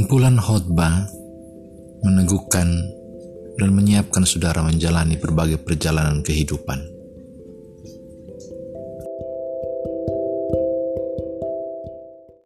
Kumpulan khotbah meneguhkan dan menyiapkan saudara menjalani berbagai perjalanan kehidupan.